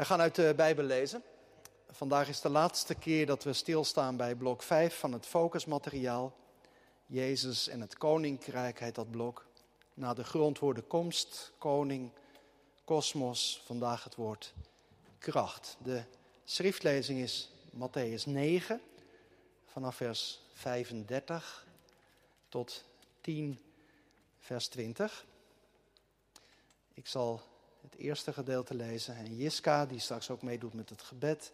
We gaan uit de Bijbel lezen. Vandaag is de laatste keer dat we stilstaan bij blok 5 van het focusmateriaal. Jezus en het koninkrijk heet dat blok. Na de grondwoorden komst, koning, kosmos, vandaag het woord kracht. De schriftlezing is Matthäus 9, vanaf vers 35 tot 10, vers 20. Ik zal het eerste gedeelte lezen. En Jiska, die straks ook meedoet met het gebed,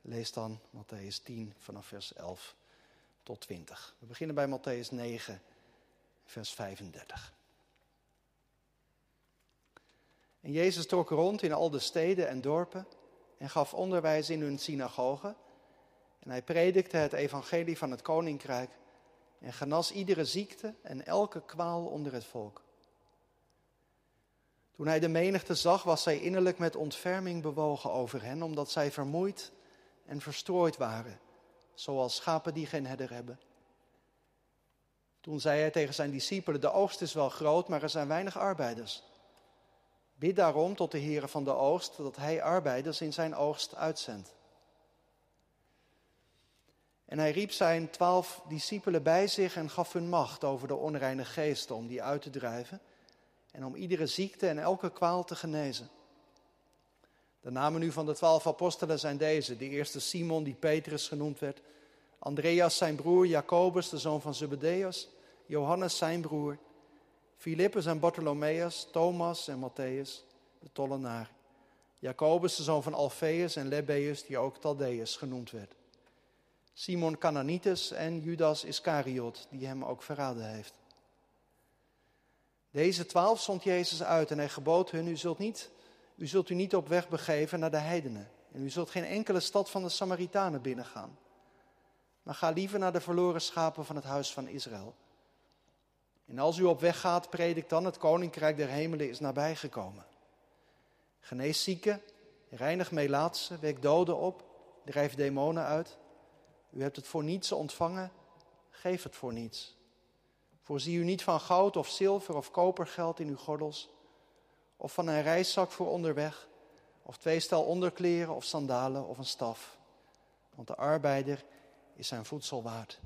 leest dan Matthäus 10 vanaf vers 11 tot 20. We beginnen bij Matthäus 9, vers 35. En Jezus trok rond in al de steden en dorpen en gaf onderwijs in hun synagogen. En hij predikte het evangelie van het koninkrijk en genas iedere ziekte en elke kwaal onder het volk. Toen hij de menigte zag, was hij innerlijk met ontferming bewogen over hen, omdat zij vermoeid en verstrooid waren, zoals schapen die geen herder hebben. Toen zei hij tegen zijn discipelen: De oogst is wel groot, maar er zijn weinig arbeiders. Bid daarom tot de Heere van de oogst dat hij arbeiders in zijn oogst uitzendt. En hij riep zijn twaalf discipelen bij zich en gaf hun macht over de onreine geesten om die uit te drijven en om iedere ziekte en elke kwaal te genezen. De namen nu van de twaalf apostelen zijn deze. De eerste Simon, die Petrus genoemd werd. Andreas, zijn broer. Jacobus, de zoon van Zebedeus. Johannes, zijn broer. Filippus en Bartholomeus. Thomas en Matthäus, de tollenaar. Jacobus, de zoon van Alfeus en Lebbeus, die ook Taldeus genoemd werd. Simon Cananitus en Judas Iscariot, die hem ook verraden heeft. Deze twaalf zond Jezus uit en hij gebood hun, u zult, niet, u zult u niet op weg begeven naar de heidenen. En u zult geen enkele stad van de Samaritanen binnengaan. Maar ga liever naar de verloren schapen van het huis van Israël. En als u op weg gaat, predik dan, het koninkrijk der hemelen is nabijgekomen. Genees zieken, reinig melaatsen, wek doden op, drijf demonen uit. U hebt het voor niets ontvangen, geef het voor niets. Voorzie u niet van goud of zilver of kopergeld in uw gordels, of van een reiszak voor onderweg, of twee stel onderkleren of sandalen of een staf. Want de arbeider is zijn voedsel waard.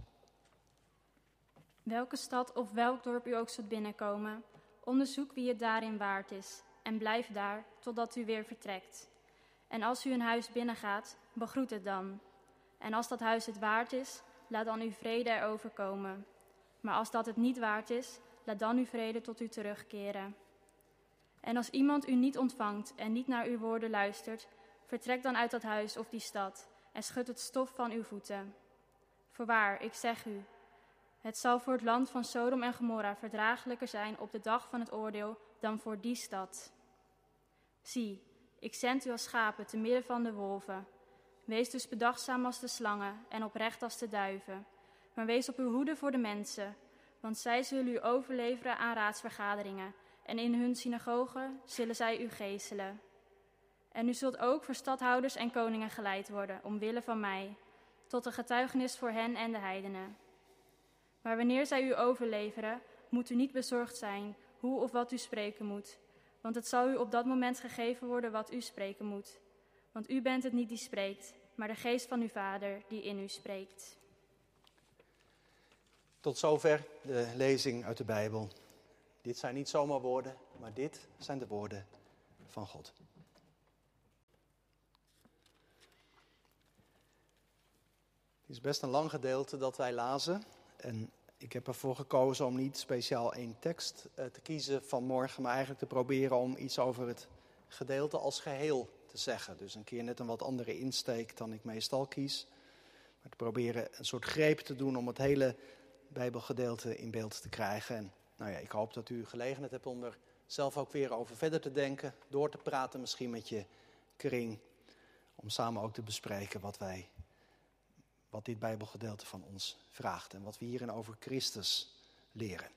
Welke stad of welk dorp u ook zult binnenkomen, onderzoek wie het daarin waard is en blijf daar totdat u weer vertrekt. En als u een huis binnengaat, begroet het dan. En als dat huis het waard is, laat dan uw vrede erover komen. Maar als dat het niet waard is, laat dan uw vrede tot u terugkeren. En als iemand u niet ontvangt en niet naar uw woorden luistert, vertrek dan uit dat huis of die stad en schud het stof van uw voeten. Voorwaar, ik zeg u, het zal voor het land van Sodom en Gomorra verdraaglijker zijn op de dag van het oordeel dan voor die stad. Zie, ik zend u als schapen te midden van de wolven. Wees dus bedachtzaam als de slangen en oprecht als de duiven. Maar wees op uw hoede voor de mensen, want zij zullen u overleveren aan raadsvergaderingen, en in hun synagogen zullen zij u geeselen. En u zult ook voor stadhouders en koningen geleid worden, omwille van mij, tot een getuigenis voor hen en de heidenen. Maar wanneer zij u overleveren, moet u niet bezorgd zijn hoe of wat u spreken moet, want het zal u op dat moment gegeven worden wat u spreken moet. Want u bent het niet die spreekt, maar de geest van uw Vader die in u spreekt. Tot zover de lezing uit de Bijbel. Dit zijn niet zomaar woorden, maar dit zijn de woorden van God. Het is best een lang gedeelte dat wij lazen. En ik heb ervoor gekozen om niet speciaal één tekst eh, te kiezen vanmorgen, maar eigenlijk te proberen om iets over het gedeelte als geheel te zeggen. Dus een keer net een wat andere insteek dan ik meestal kies. Maar te proberen een soort greep te doen om het hele Bijbelgedeelte in beeld te krijgen. En nou ja, ik hoop dat u gelegenheid hebt om er zelf ook weer over verder te denken, door te praten misschien met je kring, om samen ook te bespreken wat wij, wat dit Bijbelgedeelte van ons vraagt en wat we hierin over Christus leren.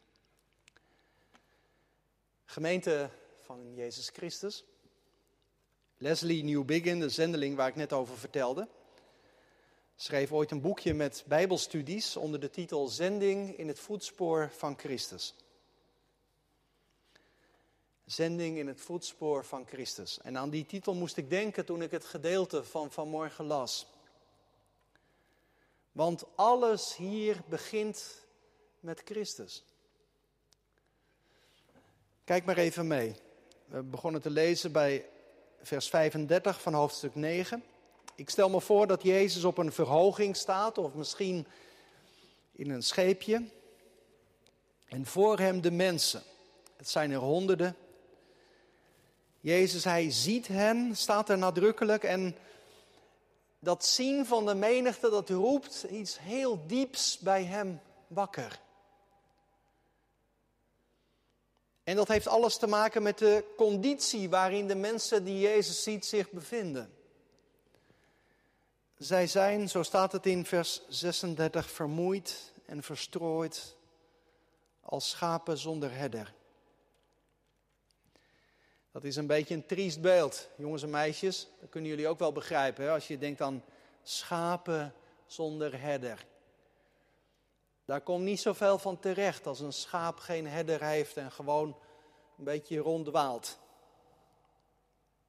Gemeente van Jezus Christus. Leslie Newbigin, de zendeling waar ik net over vertelde, schreef ooit een boekje met Bijbelstudies onder de titel Zending in het voetspoor van Christus. Zending in het voetspoor van Christus. En aan die titel moest ik denken toen ik het gedeelte van vanmorgen las. Want alles hier begint met Christus. Kijk maar even mee. We begonnen te lezen bij vers 35 van hoofdstuk 9. Ik stel me voor dat Jezus op een verhoging staat, of misschien in een scheepje. En voor hem de mensen. Het zijn er honderden. Jezus, hij ziet hen, staat er nadrukkelijk. En dat zien van de menigte, dat roept iets heel dieps bij hem wakker. En dat heeft alles te maken met de conditie waarin de mensen die Jezus ziet zich bevinden. Zij zijn, zo staat het in vers 36, vermoeid en verstrooid als schapen zonder herder. Dat is een beetje een triest beeld, jongens en meisjes. Dat kunnen jullie ook wel begrijpen, hè? als je denkt aan schapen zonder herder. Daar komt niet zoveel van terecht als een schaap geen herder heeft en gewoon een beetje ronddwaalt.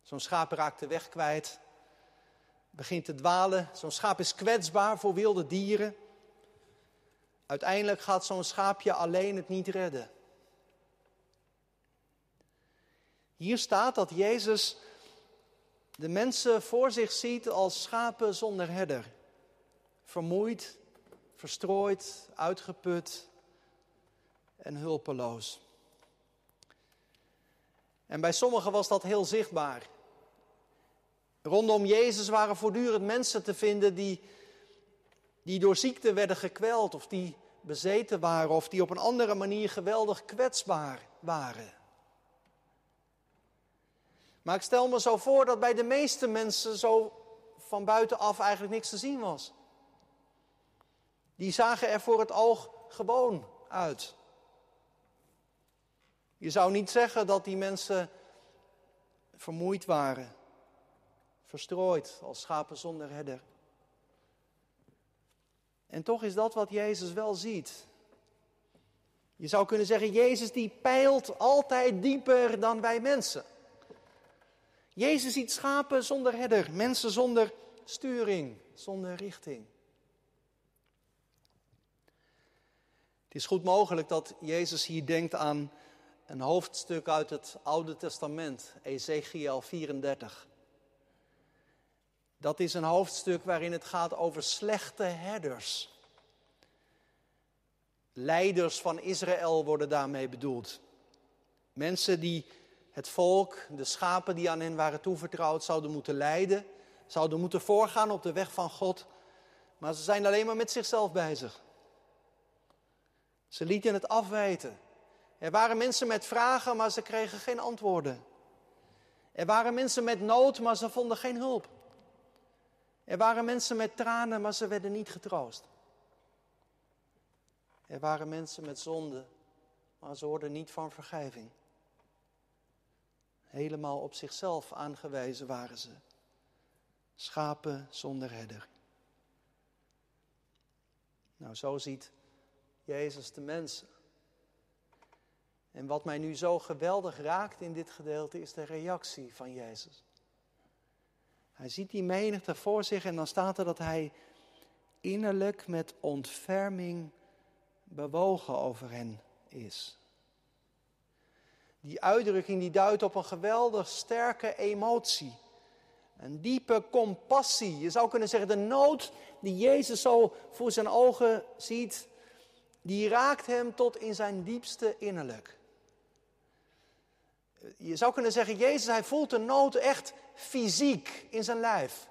Zo'n schaap raakt de weg kwijt, begint te dwalen. Zo'n schaap is kwetsbaar voor wilde dieren. Uiteindelijk gaat zo'n schaapje alleen het niet redden. Hier staat dat Jezus de mensen voor zich ziet als schapen zonder herder. Vermoeid, verstrooid, uitgeput en hulpeloos. En bij sommigen was dat heel zichtbaar. Rondom Jezus waren voortdurend mensen te vinden die, die door ziekte werden gekweld of die bezeten waren of die op een andere manier geweldig kwetsbaar waren. Maar ik stel me zo voor dat bij de meeste mensen zo van buitenaf eigenlijk niks te zien was. Die zagen er voor het oog gewoon uit. Je zou niet zeggen dat die mensen vermoeid waren, verstrooid als schapen zonder herder. En toch is dat wat Jezus wel ziet. Je zou kunnen zeggen, Jezus die peilt altijd dieper dan wij mensen. Jezus ziet schapen zonder herder, mensen zonder sturing, zonder richting. Het is goed mogelijk dat Jezus hier denkt aan een hoofdstuk uit het Oude Testament, Ezekiel 34. Dat is een hoofdstuk waarin het gaat over slechte herders. Leiders van Israël worden daarmee bedoeld. Mensen die het volk, de schapen die aan hen waren toevertrouwd, zouden moeten leiden, zouden moeten voorgaan op de weg van God. Maar ze zijn alleen maar met zichzelf bezig. Ze lieten het afweten. Er waren mensen met vragen, maar ze kregen geen antwoorden. Er waren mensen met nood, maar ze vonden geen hulp. Er waren mensen met tranen, maar ze werden niet getroost. Er waren mensen met zonde, maar ze hoorden niet van vergeving. Helemaal op zichzelf aangewezen waren ze. Schapen zonder herder. Nou, zo ziet Jezus de mensen. En wat mij nu zo geweldig raakt in dit gedeelte is de reactie van Jezus. Hij ziet die menigte voor zich en dan staat er dat hij innerlijk met ontferming bewogen over hen is. Die uitdrukking die duidt op een geweldig sterke emotie. Een diepe compassie. Je zou kunnen zeggen, de nood die Jezus zo voor zijn ogen ziet, die raakt hem tot in zijn diepste innerlijk. Je zou kunnen zeggen, Jezus, hij voelt de nood echt fysiek in zijn lijf.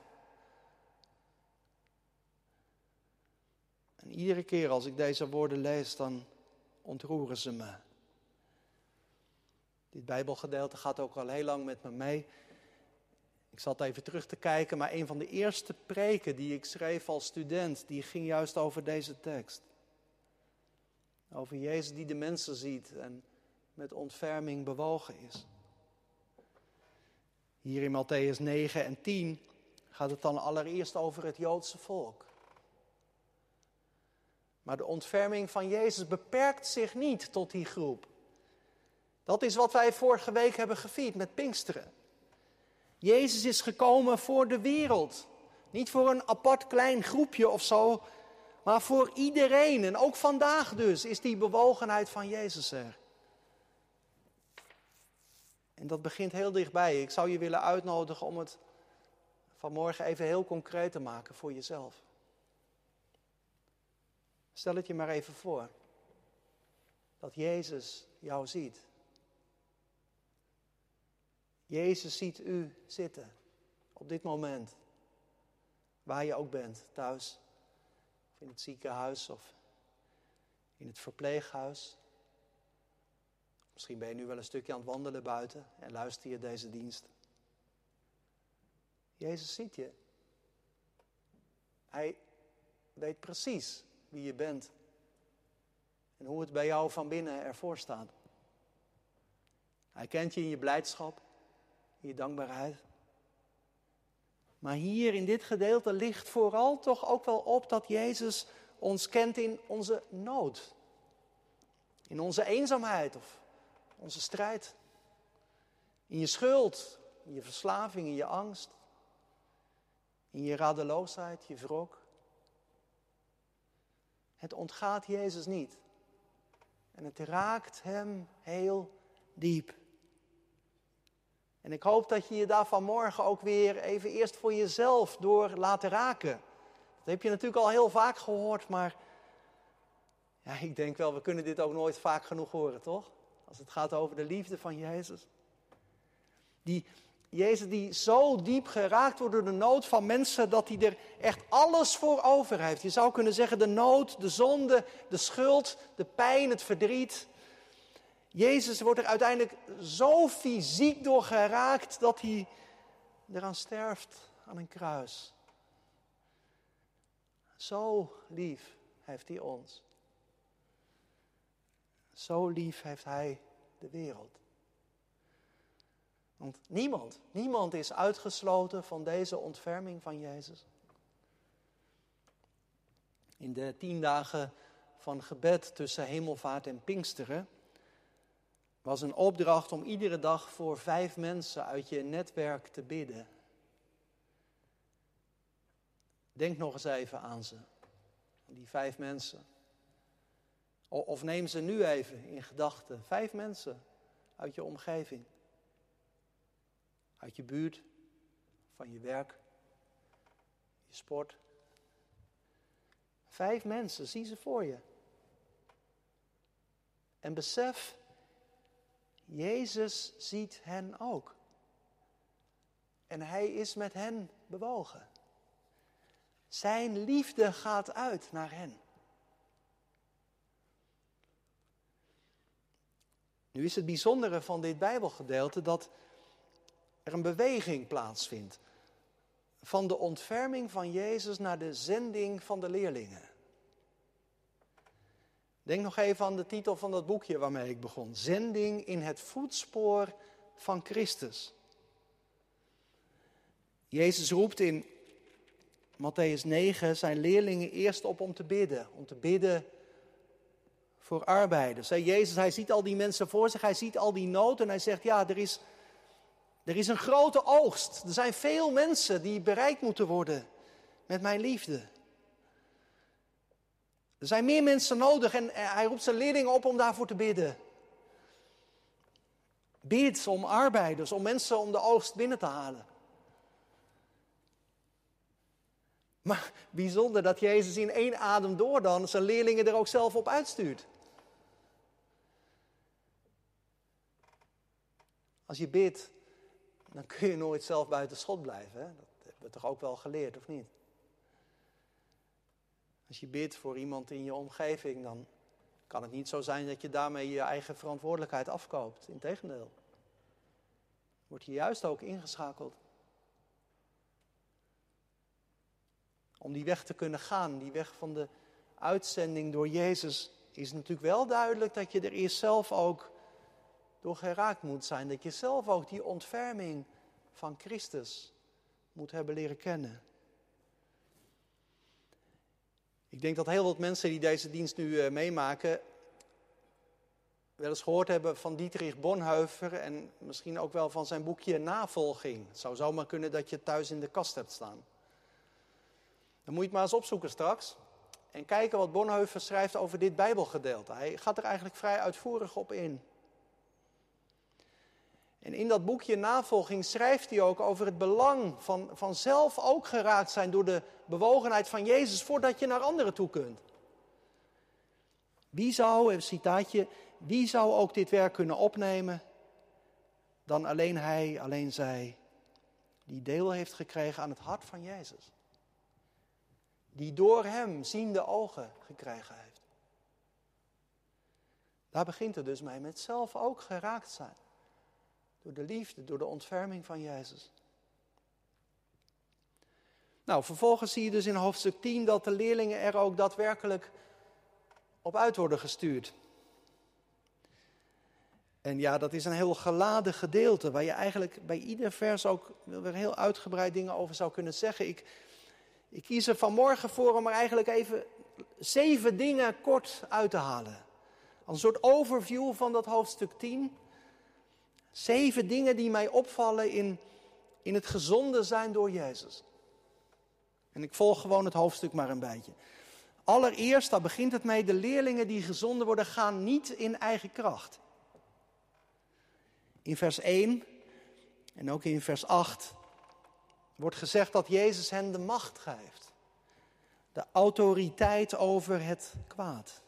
En iedere keer als ik deze woorden lees, dan ontroeren ze me. Dit Bijbelgedeelte gaat ook al heel lang met me mee. Ik zat even terug te kijken, maar een van de eerste preken die ik schreef als student, die ging juist over deze tekst. Over Jezus die de mensen ziet en met ontferming bewogen is. Hier in Matthäus 9 en 10 gaat het dan allereerst over het Joodse volk. Maar de ontferming van Jezus beperkt zich niet tot die groep. Dat is wat wij vorige week hebben gevierd met Pinksteren. Jezus is gekomen voor de wereld. Niet voor een apart klein groepje of zo, maar voor iedereen. En ook vandaag dus is die bewogenheid van Jezus er. En dat begint heel dichtbij. Ik zou je willen uitnodigen om het vanmorgen even heel concreet te maken voor jezelf. Stel het je maar even voor. Dat Jezus jou ziet. Jezus ziet u zitten op dit moment. Waar je ook bent, thuis, of in het ziekenhuis, of in het verpleeghuis. Misschien ben je nu wel een stukje aan het wandelen buiten en luister je deze dienst. Jezus ziet je. Hij weet precies wie je bent en hoe het bij jou van binnen ervoor staat. Hij kent je in je blijdschap, in je dankbaarheid. Maar hier in dit gedeelte ligt vooral toch ook wel op dat Jezus ons kent in onze nood. In onze eenzaamheid of onze strijd. In je schuld, in je verslaving, in je angst. In je radeloosheid, je wrok. Het ontgaat Jezus niet. En het raakt hem heel diep. En ik hoop dat je je daar vanmorgen ook weer even eerst voor jezelf door laat raken. Dat heb je natuurlijk al heel vaak gehoord, maar ja, ik denk wel, we kunnen dit ook nooit vaak genoeg horen, toch? Als het gaat over de liefde van Jezus. Die Jezus die zo diep geraakt wordt door de nood van mensen dat hij er echt alles voor over heeft. Je zou kunnen zeggen de nood, de zonde, de schuld, de pijn, het verdriet. Jezus wordt er uiteindelijk zo fysiek door geraakt dat hij eraan sterft aan een kruis. Zo lief heeft hij ons. Zo lief heeft hij de wereld. Want niemand, niemand is uitgesloten van deze ontferming van Jezus. In de tien dagen van gebed tussen hemelvaart en Pinksteren was een opdracht om iedere dag voor vijf mensen uit je netwerk te bidden. Denk nog eens even aan ze, die vijf mensen. Of neem ze nu even in gedachten, vijf mensen uit je omgeving uit je buurt, van je werk, je sport. Vijf mensen, zie ze voor je. En besef, Jezus ziet hen ook. En hij is met hen bewogen. Zijn liefde gaat uit naar hen. Nu is het bijzondere van dit Bijbelgedeelte dat er een beweging plaatsvindt. Van de ontferming van Jezus naar de zending van de leerlingen. Denk nog even aan de titel van dat boekje waarmee ik begon. Zending in het voetspoor van Christus. Jezus roept in Matthäus 9 zijn leerlingen eerst op om te bidden. Om te bidden voor arbeiders. Jezus, hij ziet al die mensen voor zich, hij ziet al die nood en hij zegt, ja, er is er is een grote oogst. Er zijn veel mensen die bereikt moeten worden met mijn liefde. Er zijn meer mensen nodig en hij roept zijn leerlingen op om daarvoor te bidden. Bid om arbeiders, om mensen om de oogst binnen te halen. Maar bijzonder dat Jezus in één adem door dan zijn leerlingen er ook zelf op uitstuurt. Als je bidt, dan kun je nooit zelf buiten schot blijven. Hè? Dat hebben we toch ook wel geleerd, of niet? Als je bidt voor iemand in je omgeving, dan kan het niet zo zijn dat je daarmee je eigen verantwoordelijkheid afkoopt. Integendeel. Word je juist ook ingeschakeld. Om die weg te kunnen gaan, die weg van de uitzending door Jezus, is natuurlijk wel duidelijk dat je er eerst zelf ook door geraakt moet zijn. Dat je zelf ook die ontferming van Christus moet hebben leren kennen. Ik denk dat heel wat mensen die deze dienst nu uh, meemaken, wel eens gehoord hebben van Dietrich Bonhoeffer en misschien ook wel van zijn boekje Navolging. Het zou zomaar kunnen dat je thuis in de kast hebt staan. Dan moet je het maar eens opzoeken straks en kijken wat Bonhoeffer schrijft over dit Bijbelgedeelte. Hij gaat er eigenlijk vrij uitvoerig op in. En in dat boekje Navolging schrijft hij ook over het belang van, van zelf ook geraakt zijn door de bewogenheid van Jezus voordat je naar anderen toe kunt. Wie zou, een citaatje, wie zou ook dit werk kunnen opnemen dan alleen hij, alleen zij, die deel heeft gekregen aan het hart van Jezus? Die door hem ziende ogen gekregen heeft. Daar begint het dus mee, met zelf ook geraakt zijn. Door de liefde, door de ontferming van Jezus. Nou, vervolgens zie je dus in hoofdstuk 10 dat de leerlingen er ook daadwerkelijk op uit worden gestuurd. En ja, dat is een heel geladen gedeelte waar je eigenlijk bij ieder vers ook weer heel uitgebreid dingen over zou kunnen zeggen. Ik, ik kies er vanmorgen voor om er eigenlijk even zeven dingen kort uit te halen. Een soort overview van dat hoofdstuk 10. Zeven dingen die mij opvallen in, in het gezonde zijn door Jezus. En ik volg gewoon het hoofdstuk maar een beetje. Allereerst, daar begint het mee, de leerlingen die gezonden worden gaan niet in eigen kracht. In vers 1 en ook in vers 8 wordt gezegd dat Jezus hen de macht geeft. De autoriteit over het kwaad.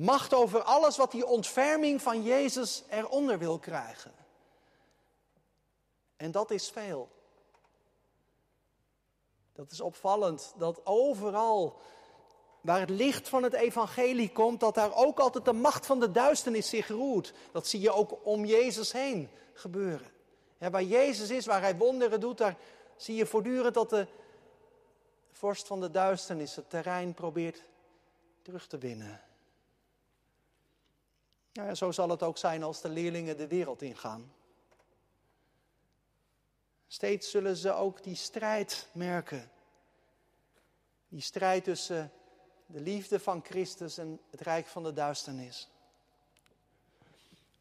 Macht over alles wat die ontferming van Jezus eronder wil krijgen. En dat is veel. Dat is opvallend, dat overal waar het licht van het evangelie komt, dat daar ook altijd de macht van de duisternis zich roert. Dat zie je ook om Jezus heen gebeuren. Waar Jezus is, waar hij wonderen doet, daar zie je voortdurend dat de vorst van de duisternis het terrein probeert terug te winnen. Ja, zo zal het ook zijn als de leerlingen de wereld ingaan. Steeds zullen ze ook die strijd merken. Die strijd tussen de liefde van Christus en het rijk van de duisternis.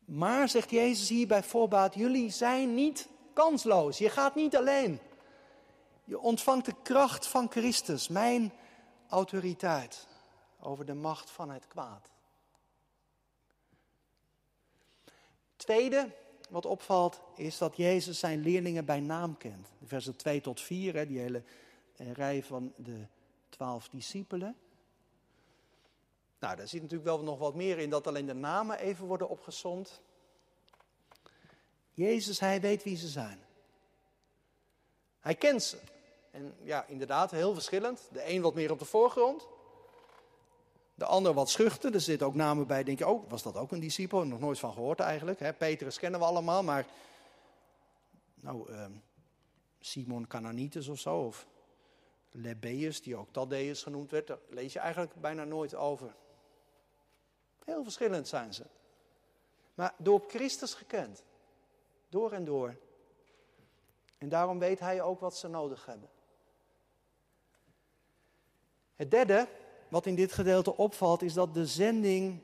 Maar, zegt Jezus hier bij voorbaat, jullie zijn niet kansloos. Je gaat niet alleen. Je ontvangt de kracht van Christus, mijn autoriteit over de macht van het kwaad. Tweede, wat opvalt, is dat Jezus zijn leerlingen bij naam kent. Versen 2 tot 4, die hele eh, rij van de twaalf discipelen. Nou, daar zit natuurlijk wel nog wat meer in dat alleen de namen even worden opgezond. Jezus, hij weet wie ze zijn. Hij kent ze. En ja, inderdaad, heel verschillend. De een wat meer op de voorgrond. De ander wat schuchter. Er zitten ook namen bij, denk je, oh, was dat ook een discipel? Nog nooit van gehoord eigenlijk. Hè? Petrus kennen we allemaal, maar... Nou, uh, Simon Cananitus of zo, of Lebbeus, die ook Taddeus genoemd werd, daar lees je eigenlijk bijna nooit over. Heel verschillend zijn ze. Maar door Christus gekend. Door en door. En daarom weet hij ook wat ze nodig hebben. Het derde, wat in dit gedeelte opvalt, is dat de zending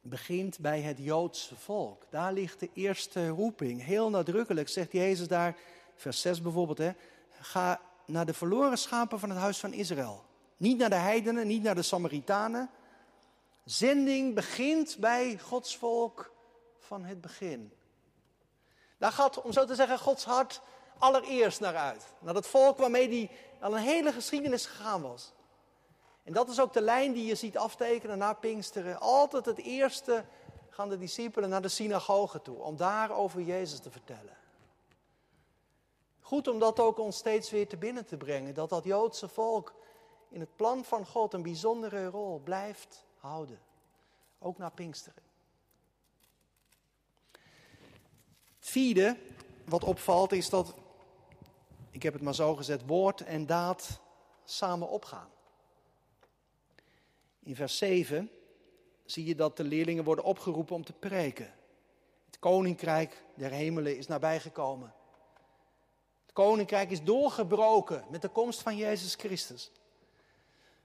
begint bij het Joodse volk. Daar ligt de eerste roeping. Heel nadrukkelijk zegt Jezus daar, vers 6 bijvoorbeeld, hè, ga naar de verloren schapen van het huis van Israël. Niet naar de heidenen, niet naar de Samaritanen. Zending begint bij Gods volk van het begin. Daar gaat, om zo te zeggen, Gods hart allereerst naar uit. Naar dat volk waarmee hij al een hele geschiedenis gegaan was. En dat is ook de lijn die je ziet aftekenen na Pinksteren. Altijd het eerste gaan de discipelen naar de synagoge toe om daar over Jezus te vertellen. Goed om dat ook ons steeds weer te binnen te brengen. Dat dat Joodse volk in het plan van God een bijzondere rol blijft houden. Ook na Pinksteren. Het vierde wat opvalt is dat, ik heb het maar zo gezet, woord en daad samen opgaan. In vers 7 zie je dat de leerlingen worden opgeroepen om te preken. Het koninkrijk der hemelen is nabijgekomen. Het koninkrijk is doorgebroken met de komst van Jezus Christus.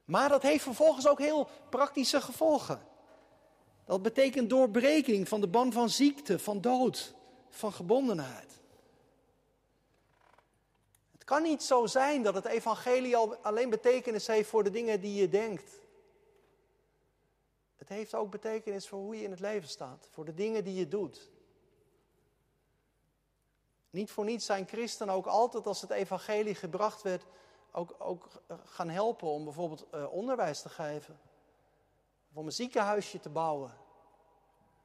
Maar dat heeft vervolgens ook heel praktische gevolgen. Dat betekent doorbreking van de ban van ziekte, van dood, van gebondenheid. Het kan niet zo zijn dat het evangelie alleen betekenis heeft voor de dingen die je denkt. Het heeft ook betekenis voor hoe je in het leven staat, voor de dingen die je doet. Niet voor niets zijn christenen ook altijd als het evangelie gebracht werd, ook, ook gaan helpen om bijvoorbeeld uh, onderwijs te geven. Of om een ziekenhuisje te bouwen.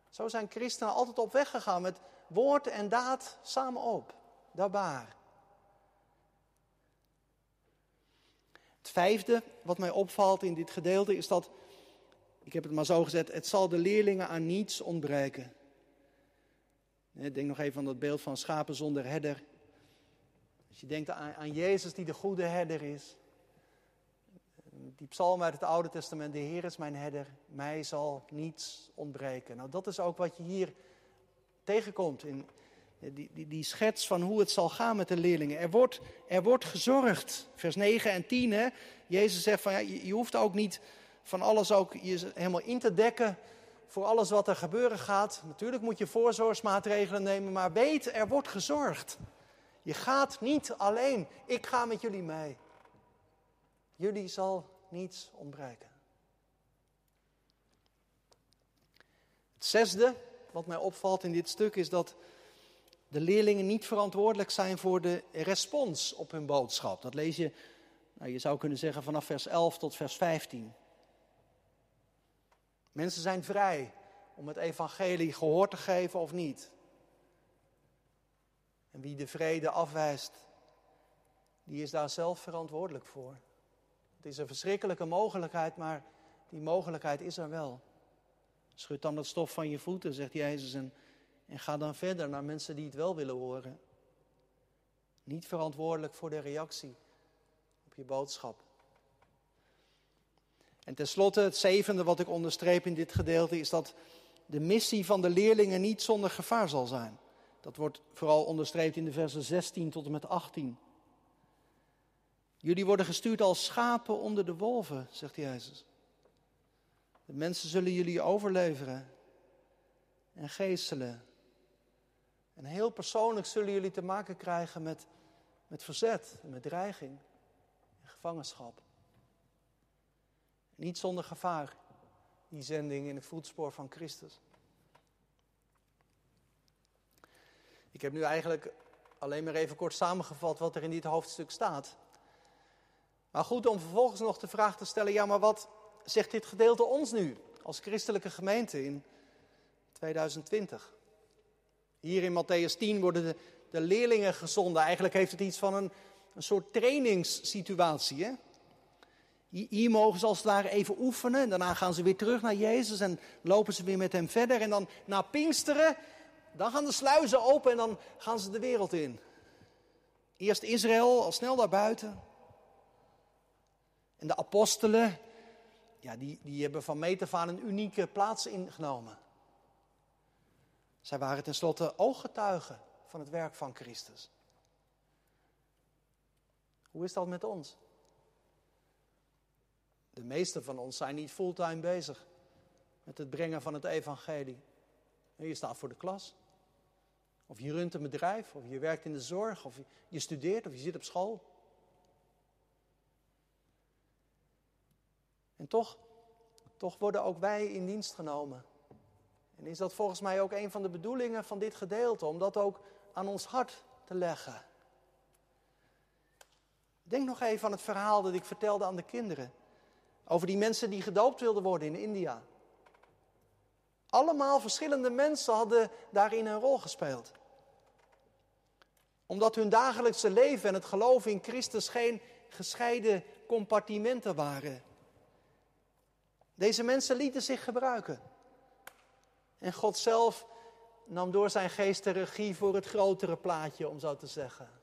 Zo zijn christenen altijd op weg gegaan met woord en daad samen op. Daarbij. Het vijfde wat mij opvalt in dit gedeelte is dat, ik heb het maar zo gezet, het zal de leerlingen aan niets ontbreken. Denk nog even aan dat beeld van schapen zonder herder. Als je denkt aan, aan Jezus die de goede herder is. Die psalm uit het Oude Testament, de Heer is mijn herder, mij zal niets ontbreken. Nou, dat is ook wat je hier tegenkomt in die, die, die schets van hoe het zal gaan met de leerlingen. Er wordt, er wordt gezorgd. Vers 9 en 10, hè? Jezus zegt van ja, je hoeft ook niet van alles ook je helemaal in te dekken voor alles wat er gebeuren gaat. Natuurlijk moet je voorzorgsmaatregelen nemen, maar weet, er wordt gezorgd. Je gaat niet alleen. Ik ga met jullie mee. Jullie zal niets ontbreken. Het zesde, wat mij opvalt in dit stuk, is dat de leerlingen niet verantwoordelijk zijn voor de respons op hun boodschap. Dat lees je, nou, je zou kunnen zeggen, vanaf vers 11 tot vers 15. Mensen zijn vrij om het evangelie gehoor te geven of niet. En wie de vrede afwijst, die is daar zelf verantwoordelijk voor. Het is een verschrikkelijke mogelijkheid, maar die mogelijkheid is er wel. Schud dan het stof van je voeten, zegt Jezus, en, en ga dan verder naar mensen die het wel willen horen. Niet verantwoordelijk voor de reactie op je boodschap. En tenslotte, het zevende wat ik onderstreep in dit gedeelte is dat de missie van de leerlingen niet zonder gevaar zal zijn. Dat wordt vooral onderstreept in de versen 16 tot en met 18. Jullie worden gestuurd als schapen onder de wolven, zegt Jezus. De mensen zullen jullie overleveren en geestelen. En heel persoonlijk zullen jullie te maken krijgen met, met verzet, met dreiging en gevangenschap. Niet zonder gevaar, die zending in het voetspoor van Christus. Ik heb nu eigenlijk alleen maar even kort samengevat wat er in dit hoofdstuk staat. Maar goed, om vervolgens nog de vraag te stellen: ja, maar wat zegt dit gedeelte ons nu als christelijke gemeente in 2020? Hier in Matthäus 10 worden de, de leerlingen gezonden. Eigenlijk heeft het iets van een, een soort trainingssituatie. Hè? Hier mogen ze als het ware even oefenen. En daarna gaan ze weer terug naar Jezus en lopen ze weer met hem verder. En dan na Pinksteren, dan gaan de sluizen open en dan gaan ze de wereld in. Eerst Israël, al snel daar buiten. En de apostelen, ja, die, die hebben van meet af aan een unieke plaats ingenomen. Zij waren tenslotte ooggetuigen van het werk van Christus. Hoe is dat met ons? De meeste van ons zijn niet fulltime bezig met het brengen van het evangelie. Je staat voor de klas. Of je runt een bedrijf, of je werkt in de zorg, of je studeert, of je zit op school. En toch, toch worden ook wij in dienst genomen. En is dat volgens mij ook een van de bedoelingen van dit gedeelte, om dat ook aan ons hart te leggen. Denk nog even aan het verhaal dat ik vertelde aan de kinderen. Over die mensen die gedoopt wilden worden in India. Allemaal verschillende mensen hadden daarin een rol gespeeld. Omdat hun dagelijkse leven en het geloof in Christus geen gescheiden compartimenten waren. Deze mensen lieten zich gebruiken. En God zelf nam door zijn geest de regie voor het grotere plaatje, om zo te zeggen.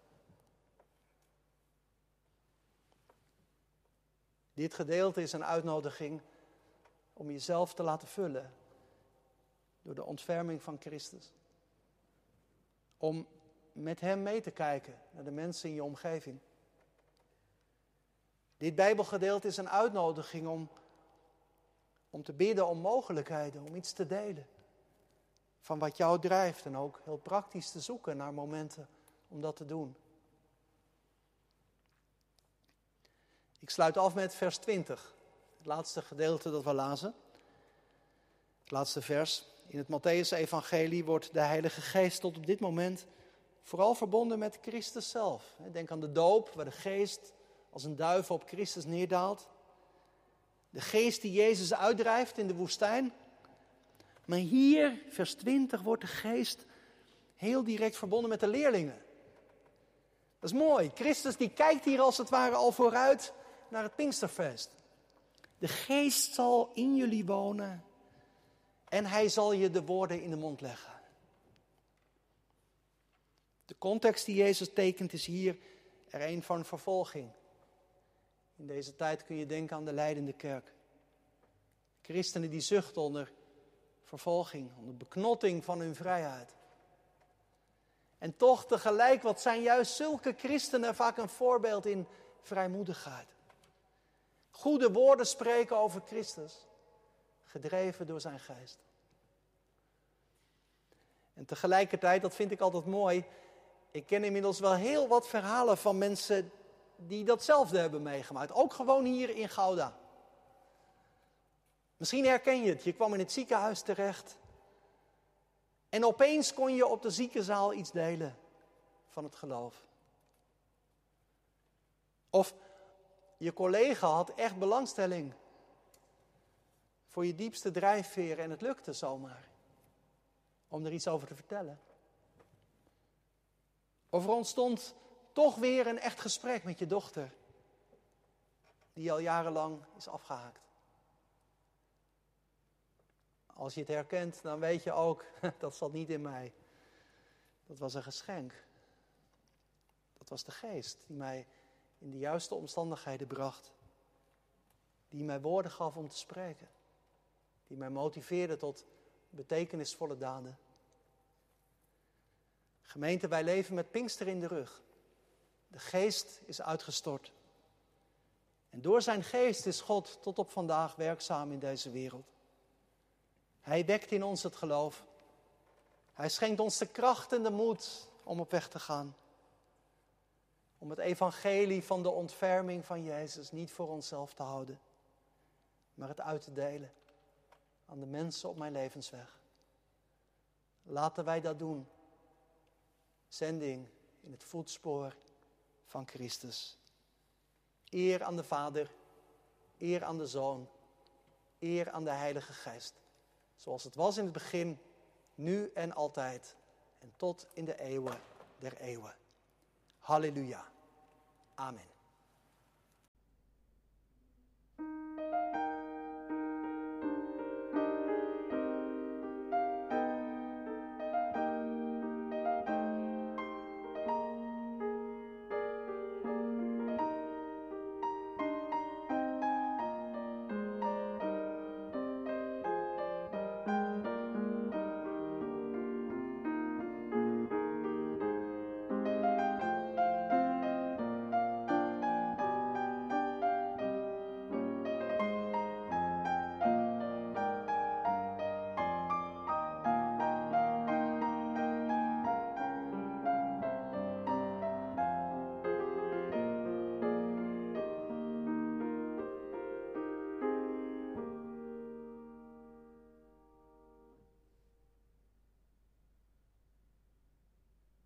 Dit gedeelte is een uitnodiging om jezelf te laten vullen door de ontferming van Christus. Om met Hem mee te kijken naar de mensen in je omgeving. Dit Bijbelgedeelte is een uitnodiging om om te bidden om mogelijkheden, om iets te delen van wat jou drijft en ook heel praktisch te zoeken naar momenten om dat te doen. Ik sluit af met vers 20, het laatste gedeelte dat we lazen. Het laatste vers. In het Matthäus-evangelie wordt de Heilige Geest tot op dit moment vooral verbonden met Christus zelf. Denk aan de doop, waar de Geest als een duif op Christus neerdaalt. De Geest die Jezus uitdrijft in de woestijn. Maar hier, vers 20, wordt de Geest heel direct verbonden met de leerlingen. Dat is mooi. Christus die kijkt hier als het ware al vooruit naar het Pinksterfeest. De Geest zal in jullie wonen en hij zal je de woorden in de mond leggen. De context die Jezus tekent is hier er een van vervolging. In deze tijd kun je denken aan de leidende kerk. Christenen die zuchten onder vervolging, onder beknotting van hun vrijheid. En toch tegelijk, wat zijn juist zulke christenen vaak een voorbeeld in vrijmoedigheid. Goede woorden spreken over Christus, gedreven door zijn geest. En tegelijkertijd, dat vind ik altijd mooi, ik ken inmiddels wel heel wat verhalen van mensen die datzelfde hebben meegemaakt. Ook gewoon hier in Gouda. Misschien herken je het. Je kwam in het ziekenhuis terecht. En opeens kon je op de ziekenzaal iets delen van het geloof. Of je collega had echt belangstelling voor je diepste drijfveer en het lukte zomaar om er iets over te vertellen. Of er ontstond toch weer een echt gesprek met je dochter, die al jarenlang is afgehaakt. Als je het herkent, dan weet je ook, dat zat niet in mij. Dat was een geschenk. Dat was de geest die mij in de juiste omstandigheden bracht. Die mij woorden gaf om te spreken. Die mij motiveerde tot betekenisvolle daden. Gemeente, wij leven met Pinkster in de rug. De geest is uitgestort. En door zijn geest is God tot op vandaag werkzaam in deze wereld. Hij wekt in ons het geloof. Hij schenkt ons de kracht en de moed om op weg te gaan. Om het evangelie van de ontferming van Jezus niet voor onszelf te houden, maar het uit te delen aan de mensen op mijn levensweg. Laten wij dat doen. Zending in het voetspoor van Christus. Eer aan de Vader, eer aan de Zoon, eer aan de Heilige Geest. Zoals het was in het begin, nu en altijd. En tot in de eeuwen der eeuwen. Halleluja. Amen.